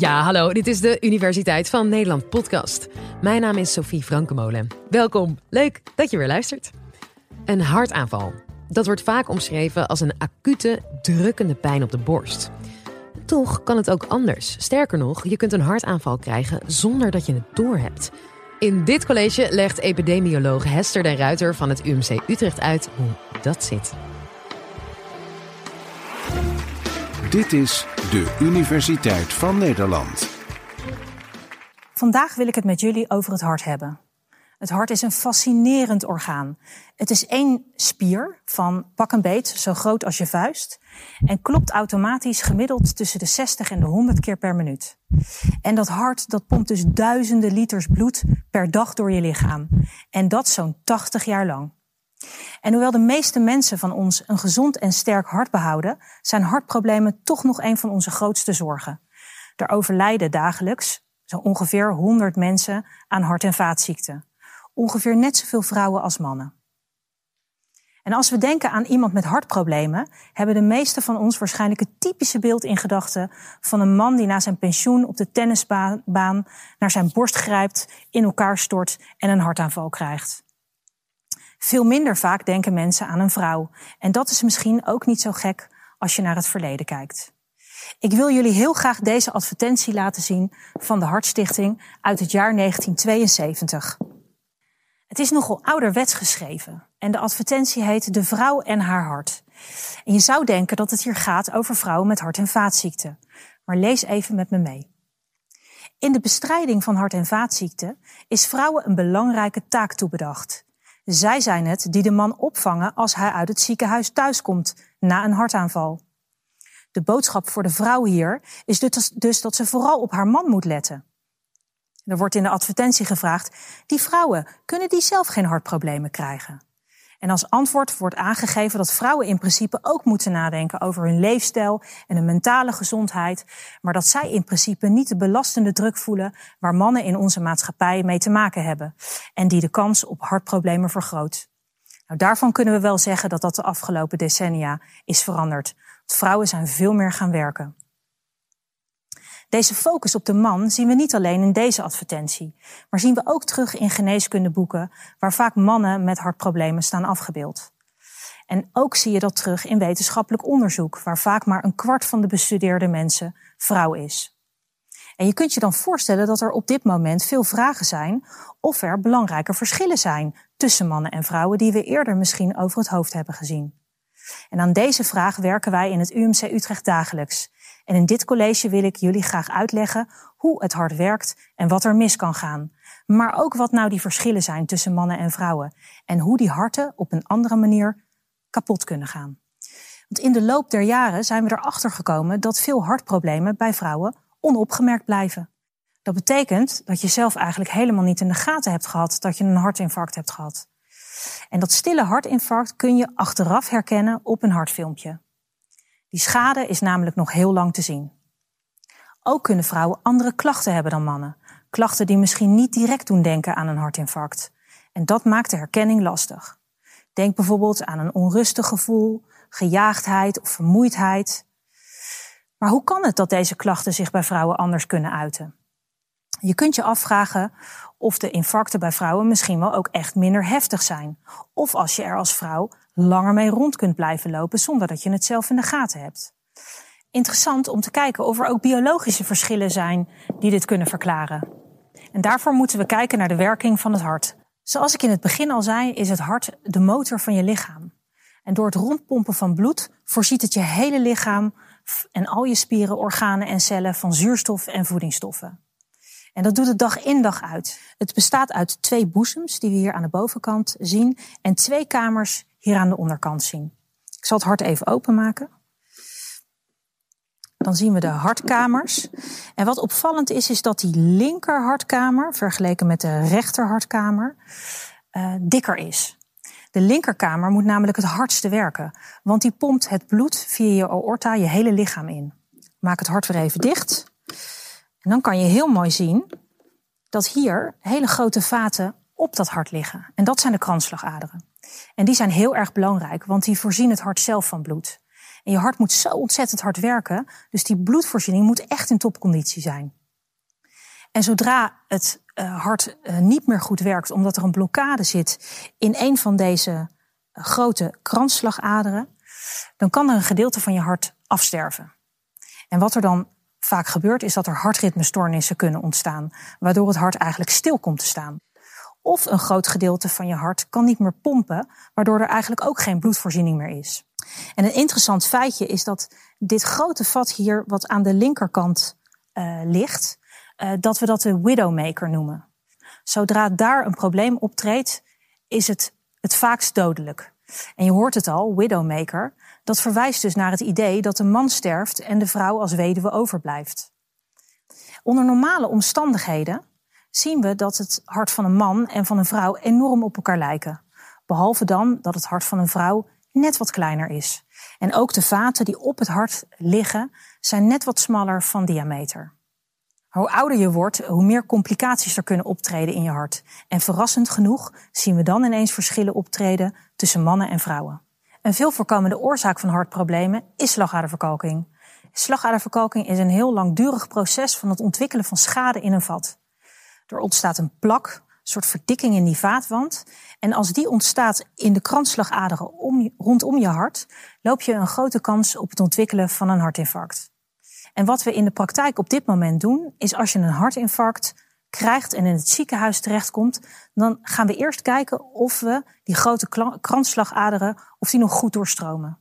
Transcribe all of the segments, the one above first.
Ja, hallo, dit is de Universiteit van Nederland podcast. Mijn naam is Sophie Frankemolen. Welkom, leuk dat je weer luistert. Een hartaanval. Dat wordt vaak omschreven als een acute, drukkende pijn op de borst. Toch kan het ook anders. Sterker nog, je kunt een hartaanval krijgen zonder dat je het doorhebt. In dit college legt epidemioloog Hester den Ruiter van het UMC Utrecht uit hoe dat zit. Dit is de Universiteit van Nederland. Vandaag wil ik het met jullie over het hart hebben. Het hart is een fascinerend orgaan. Het is één spier van pak een beet, zo groot als je vuist. En klopt automatisch gemiddeld tussen de 60 en de 100 keer per minuut. En dat hart dat pompt dus duizenden liters bloed per dag door je lichaam. En dat zo'n 80 jaar lang. En hoewel de meeste mensen van ons een gezond en sterk hart behouden, zijn hartproblemen toch nog een van onze grootste zorgen. Er overlijden dagelijks zo ongeveer 100 mensen aan hart- en vaatziekten. Ongeveer net zoveel vrouwen als mannen. En als we denken aan iemand met hartproblemen, hebben de meeste van ons waarschijnlijk het typische beeld in gedachten van een man die na zijn pensioen op de tennisbaan naar zijn borst grijpt, in elkaar stort en een hartaanval krijgt. Veel minder vaak denken mensen aan een vrouw. En dat is misschien ook niet zo gek als je naar het verleden kijkt. Ik wil jullie heel graag deze advertentie laten zien van de Hartstichting uit het jaar 1972. Het is nogal ouderwets geschreven en de advertentie heet De vrouw en haar hart. En je zou denken dat het hier gaat over vrouwen met hart- en vaatziekten. Maar lees even met me mee. In de bestrijding van hart- en vaatziekten is vrouwen een belangrijke taak toebedacht. Zij zijn het die de man opvangen als hij uit het ziekenhuis thuiskomt na een hartaanval. De boodschap voor de vrouw hier is dus, dus dat ze vooral op haar man moet letten. Er wordt in de advertentie gevraagd, die vrouwen, kunnen die zelf geen hartproblemen krijgen? En als antwoord wordt aangegeven dat vrouwen in principe ook moeten nadenken over hun leefstijl en hun mentale gezondheid, maar dat zij in principe niet de belastende druk voelen waar mannen in onze maatschappij mee te maken hebben en die de kans op hartproblemen vergroot. Nou, daarvan kunnen we wel zeggen dat dat de afgelopen decennia is veranderd. vrouwen zijn veel meer gaan werken. Deze focus op de man zien we niet alleen in deze advertentie, maar zien we ook terug in geneeskundeboeken waar vaak mannen met hartproblemen staan afgebeeld. En ook zie je dat terug in wetenschappelijk onderzoek, waar vaak maar een kwart van de bestudeerde mensen vrouw is. En je kunt je dan voorstellen dat er op dit moment veel vragen zijn of er belangrijke verschillen zijn tussen mannen en vrouwen die we eerder misschien over het hoofd hebben gezien. En aan deze vraag werken wij in het UMC Utrecht dagelijks. En in dit college wil ik jullie graag uitleggen hoe het hart werkt en wat er mis kan gaan. Maar ook wat nou die verschillen zijn tussen mannen en vrouwen. En hoe die harten op een andere manier kapot kunnen gaan. Want in de loop der jaren zijn we erachter gekomen dat veel hartproblemen bij vrouwen onopgemerkt blijven. Dat betekent dat je zelf eigenlijk helemaal niet in de gaten hebt gehad dat je een hartinfarct hebt gehad. En dat stille hartinfarct kun je achteraf herkennen op een hartfilmpje. Die schade is namelijk nog heel lang te zien. Ook kunnen vrouwen andere klachten hebben dan mannen. Klachten die misschien niet direct doen denken aan een hartinfarct. En dat maakt de herkenning lastig. Denk bijvoorbeeld aan een onrustig gevoel, gejaagdheid of vermoeidheid. Maar hoe kan het dat deze klachten zich bij vrouwen anders kunnen uiten? Je kunt je afvragen of de infarcten bij vrouwen misschien wel ook echt minder heftig zijn. Of als je er als vrouw langer mee rond kunt blijven lopen zonder dat je het zelf in de gaten hebt. Interessant om te kijken of er ook biologische verschillen zijn die dit kunnen verklaren. En daarvoor moeten we kijken naar de werking van het hart. Zoals ik in het begin al zei, is het hart de motor van je lichaam. En door het rondpompen van bloed voorziet het je hele lichaam en al je spieren, organen en cellen van zuurstof en voedingsstoffen. En dat doet het dag in dag uit. Het bestaat uit twee boezems die we hier aan de bovenkant zien en twee kamers hier aan de onderkant zien. Ik zal het hart even openmaken. Dan zien we de hartkamers. En wat opvallend is, is dat die linker hartkamer, vergeleken met de rechter hartkamer, uh, dikker is. De linkerkamer moet namelijk het hardste werken, want die pompt het bloed via je aorta je hele lichaam in. Maak het hart weer even dicht. En dan kan je heel mooi zien dat hier hele grote vaten op dat hart liggen. En dat zijn de kransslagaderen. En die zijn heel erg belangrijk, want die voorzien het hart zelf van bloed. En je hart moet zo ontzettend hard werken. Dus die bloedvoorziening moet echt in topconditie zijn. En zodra het uh, hart uh, niet meer goed werkt, omdat er een blokkade zit in een van deze uh, grote kransslagaderen, dan kan er een gedeelte van je hart afsterven. En wat er dan vaak gebeurt, is dat er hartritmestoornissen kunnen ontstaan, waardoor het hart eigenlijk stil komt te staan. Of een groot gedeelte van je hart kan niet meer pompen, waardoor er eigenlijk ook geen bloedvoorziening meer is. En een interessant feitje is dat dit grote vat hier, wat aan de linkerkant uh, ligt, uh, dat we dat de widowmaker noemen. Zodra daar een probleem optreedt, is het het vaakst dodelijk. En je hoort het al, widowmaker, dat verwijst dus naar het idee dat de man sterft en de vrouw als weduwe overblijft. Onder normale omstandigheden zien we dat het hart van een man en van een vrouw enorm op elkaar lijken. Behalve dan dat het hart van een vrouw net wat kleiner is. En ook de vaten die op het hart liggen zijn net wat smaller van diameter. Hoe ouder je wordt, hoe meer complicaties er kunnen optreden in je hart. En verrassend genoeg zien we dan ineens verschillen optreden tussen mannen en vrouwen. Een veel voorkomende oorzaak van hartproblemen is slagaderverkalking. Slagaderverkalking is een heel langdurig proces van het ontwikkelen van schade in een vat. Er ontstaat een plak, een soort verdikking in die vaatwand. En als die ontstaat in de kransslagaderen om, rondom je hart, loop je een grote kans op het ontwikkelen van een hartinfarct. En wat we in de praktijk op dit moment doen, is als je een hartinfarct krijgt en in het ziekenhuis terechtkomt, dan gaan we eerst kijken of we die grote kransslagaderen, of die nog goed doorstromen.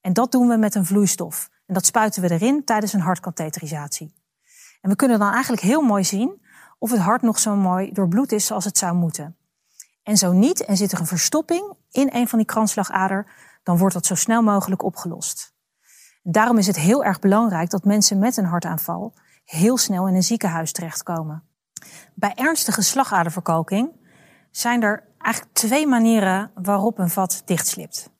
En dat doen we met een vloeistof. En dat spuiten we erin tijdens een hartkatheterisatie. En we kunnen dan eigenlijk heel mooi zien of het hart nog zo mooi doorbloed is zoals het zou moeten. En zo niet, en zit er een verstopping in een van die kransslagader, dan wordt dat zo snel mogelijk opgelost. Daarom is het heel erg belangrijk dat mensen met een hartaanval heel snel in een ziekenhuis terechtkomen. Bij ernstige slagaderverkalking zijn er eigenlijk twee manieren waarop een vat dichtslipt.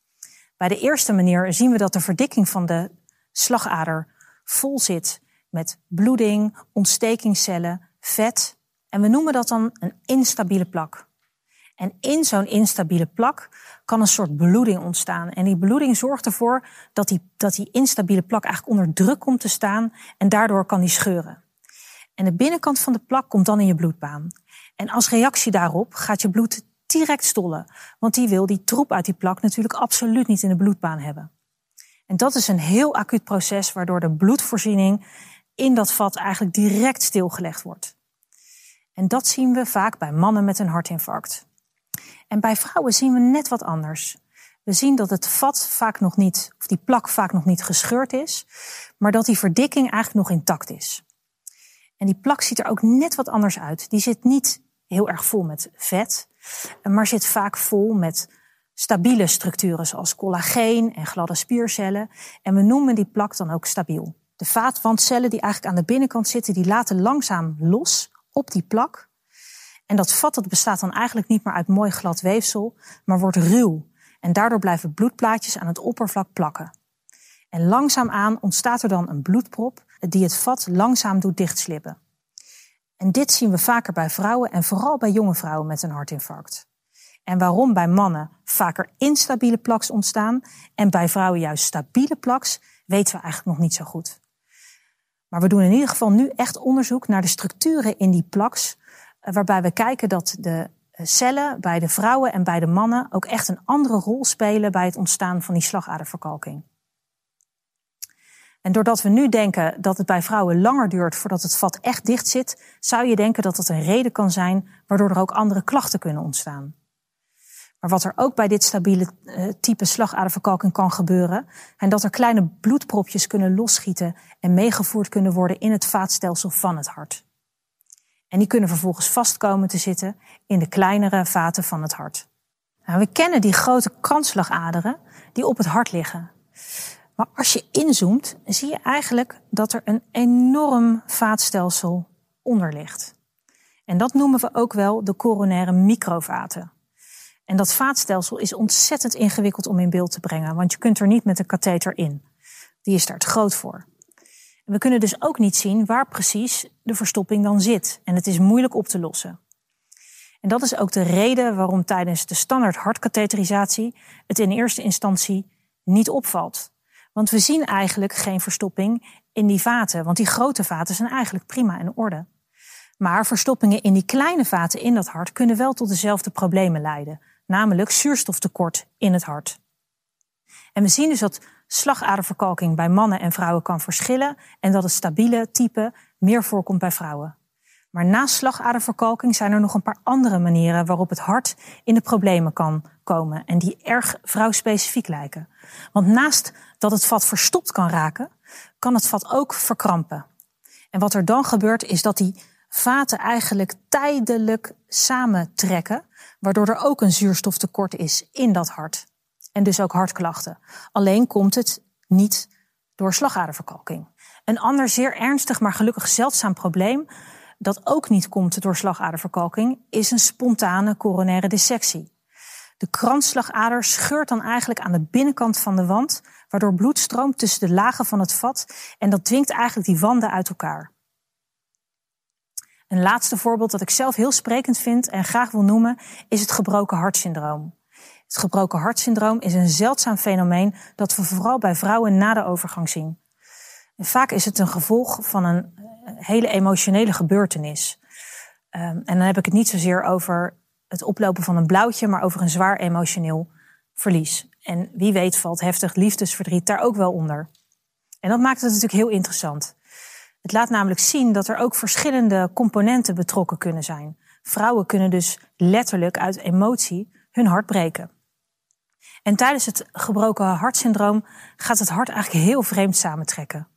Bij de eerste manier zien we dat de verdikking van de slagader vol zit met bloeding, ontstekingscellen, vet. En we noemen dat dan een instabiele plak. En in zo'n instabiele plak kan een soort bloeding ontstaan. En die bloeding zorgt ervoor dat die, dat die instabiele plak eigenlijk onder druk komt te staan en daardoor kan die scheuren. En de binnenkant van de plak komt dan in je bloedbaan. En als reactie daarop gaat je bloed direct stollen. Want die wil die troep uit die plak natuurlijk absoluut niet in de bloedbaan hebben. En dat is een heel acuut proces waardoor de bloedvoorziening in dat vat eigenlijk direct stilgelegd wordt. En dat zien we vaak bij mannen met een hartinfarct. En bij vrouwen zien we net wat anders. We zien dat het vat vaak nog niet, of die plak vaak nog niet gescheurd is, maar dat die verdikking eigenlijk nog intact is. En die plak ziet er ook net wat anders uit. Die zit niet heel erg vol met vet, maar zit vaak vol met stabiele structuren zoals collageen en gladde spiercellen. En we noemen die plak dan ook stabiel. De vaatwandcellen die eigenlijk aan de binnenkant zitten, die laten langzaam los op die plak. En dat vat dat bestaat dan eigenlijk niet meer uit mooi glad weefsel, maar wordt ruw. En daardoor blijven bloedplaatjes aan het oppervlak plakken. En langzaamaan ontstaat er dan een bloedprop die het vat langzaam doet dichtslippen. En dit zien we vaker bij vrouwen en vooral bij jonge vrouwen met een hartinfarct. En waarom bij mannen vaker instabiele plaks ontstaan en bij vrouwen juist stabiele plaks, weten we eigenlijk nog niet zo goed. Maar we doen in ieder geval nu echt onderzoek naar de structuren in die plaks, waarbij we kijken dat de eh, cellen bij de vrouwen en bij de mannen ook echt een andere rol spelen bij het ontstaan van die slagaderverkalking. En doordat we nu denken dat het bij vrouwen langer duurt voordat het vat echt dicht zit, zou je denken dat dat een reden kan zijn waardoor er ook andere klachten kunnen ontstaan. Maar wat er ook bij dit stabiele uh, type slagaderverkalking kan gebeuren, en dat er kleine bloedpropjes kunnen losschieten en meegevoerd kunnen worden in het vaatstelsel van het hart. En die kunnen vervolgens vastkomen te zitten in de kleinere vaten van het hart. Nou, we kennen die grote kransslagaderen die op het hart liggen. Maar als je inzoomt, zie je eigenlijk dat er een enorm vaatstelsel onder ligt. En dat noemen we ook wel de coronaire microvaten. En dat vaatstelsel is ontzettend ingewikkeld om in beeld te brengen, want je kunt er niet met een katheter in. Die is daar te groot voor. We kunnen dus ook niet zien waar precies de verstopping dan zit. En het is moeilijk op te lossen. En dat is ook de reden waarom tijdens de standaard hartkatheterisatie het in eerste instantie niet opvalt. Want we zien eigenlijk geen verstopping in die vaten, want die grote vaten zijn eigenlijk prima in orde. Maar verstoppingen in die kleine vaten in dat hart kunnen wel tot dezelfde problemen leiden, namelijk zuurstoftekort in het hart. En we zien dus dat slagaderverkalking bij mannen en vrouwen kan verschillen en dat het stabiele type meer voorkomt bij vrouwen. Maar naast slagaderverkalking zijn er nog een paar andere manieren waarop het hart in de problemen kan komen en die erg vrouwspecifiek lijken. Want naast dat het vat verstopt kan raken, kan het vat ook verkrampen. En wat er dan gebeurt is dat die vaten eigenlijk tijdelijk samentrekken, waardoor er ook een zuurstoftekort is in dat hart. En dus ook hartklachten. Alleen komt het niet door slagaderverkalking. Een ander zeer ernstig, maar gelukkig zeldzaam probleem dat ook niet komt door slagaderverkalking, is een spontane coronaire dissectie. De kransslagader scheurt dan eigenlijk aan de binnenkant van de wand, waardoor bloed stroomt tussen de lagen van het vat en dat dwingt eigenlijk die wanden uit elkaar. Een laatste voorbeeld dat ik zelf heel sprekend vind en graag wil noemen, is het gebroken hartsyndroom. Het gebroken hartsyndroom is een zeldzaam fenomeen dat we vooral bij vrouwen na de overgang zien. En vaak is het een gevolg van een hele emotionele gebeurtenis. Um, en dan heb ik het niet zozeer over het oplopen van een blauwtje, maar over een zwaar emotioneel verlies. En wie weet valt heftig liefdesverdriet daar ook wel onder. En dat maakt het natuurlijk heel interessant. Het laat namelijk zien dat er ook verschillende componenten betrokken kunnen zijn. Vrouwen kunnen dus letterlijk uit emotie hun hart breken. En tijdens het gebroken hartsyndroom gaat het hart eigenlijk heel vreemd samentrekken.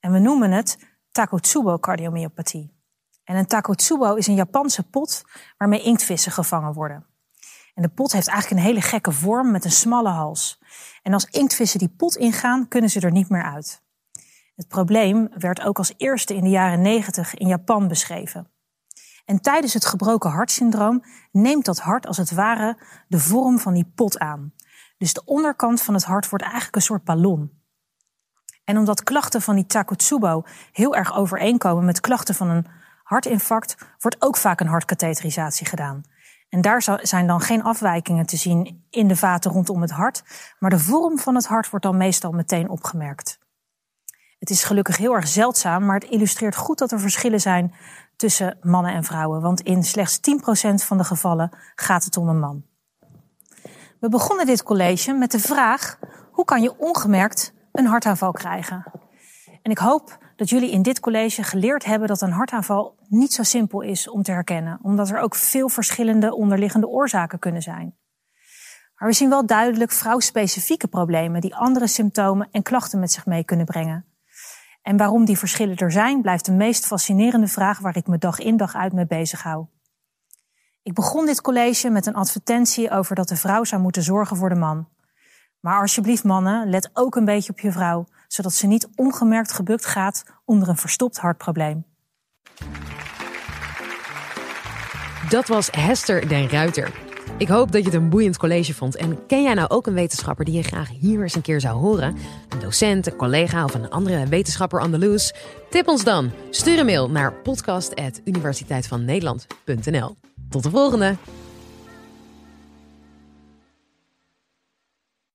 En we noemen het Takotsubo-cardiomyopathie. En een Takotsubo is een Japanse pot waarmee inktvissen gevangen worden. En de pot heeft eigenlijk een hele gekke vorm met een smalle hals. En als inktvissen die pot ingaan, kunnen ze er niet meer uit. Het probleem werd ook als eerste in de jaren 90 in Japan beschreven. En tijdens het gebroken hartsyndroom neemt dat hart als het ware de vorm van die pot aan. Dus de onderkant van het hart wordt eigenlijk een soort ballon. En omdat klachten van die Takotsubo heel erg overeenkomen met klachten van een hartinfarct, wordt ook vaak een hartkatheterisatie gedaan. En daar zijn dan geen afwijkingen te zien in de vaten rondom het hart, maar de vorm van het hart wordt dan meestal meteen opgemerkt. Het is gelukkig heel erg zeldzaam, maar het illustreert goed dat er verschillen zijn tussen mannen en vrouwen, want in slechts 10% van de gevallen gaat het om een man. We begonnen dit college met de vraag: hoe kan je ongemerkt een hartaanval krijgen. En ik hoop dat jullie in dit college geleerd hebben dat een hartaanval niet zo simpel is om te herkennen, omdat er ook veel verschillende onderliggende oorzaken kunnen zijn. Maar we zien wel duidelijk vrouwspecifieke problemen die andere symptomen en klachten met zich mee kunnen brengen. En waarom die verschillen er zijn, blijft de meest fascinerende vraag waar ik me dag in dag uit mee bezig hou. Ik begon dit college met een advertentie over dat de vrouw zou moeten zorgen voor de man. Maar alsjeblieft mannen, let ook een beetje op je vrouw, zodat ze niet ongemerkt gebukt gaat onder een verstopt hartprobleem. Dat was Hester den Ruiter. Ik hoop dat je het een boeiend college vond. En ken jij nou ook een wetenschapper die je graag hier eens een keer zou horen? Een docent, een collega of een andere wetenschapper on the loose? Tip ons dan. Stuur een mail naar podcast.universiteitvannederland.nl. Tot de volgende!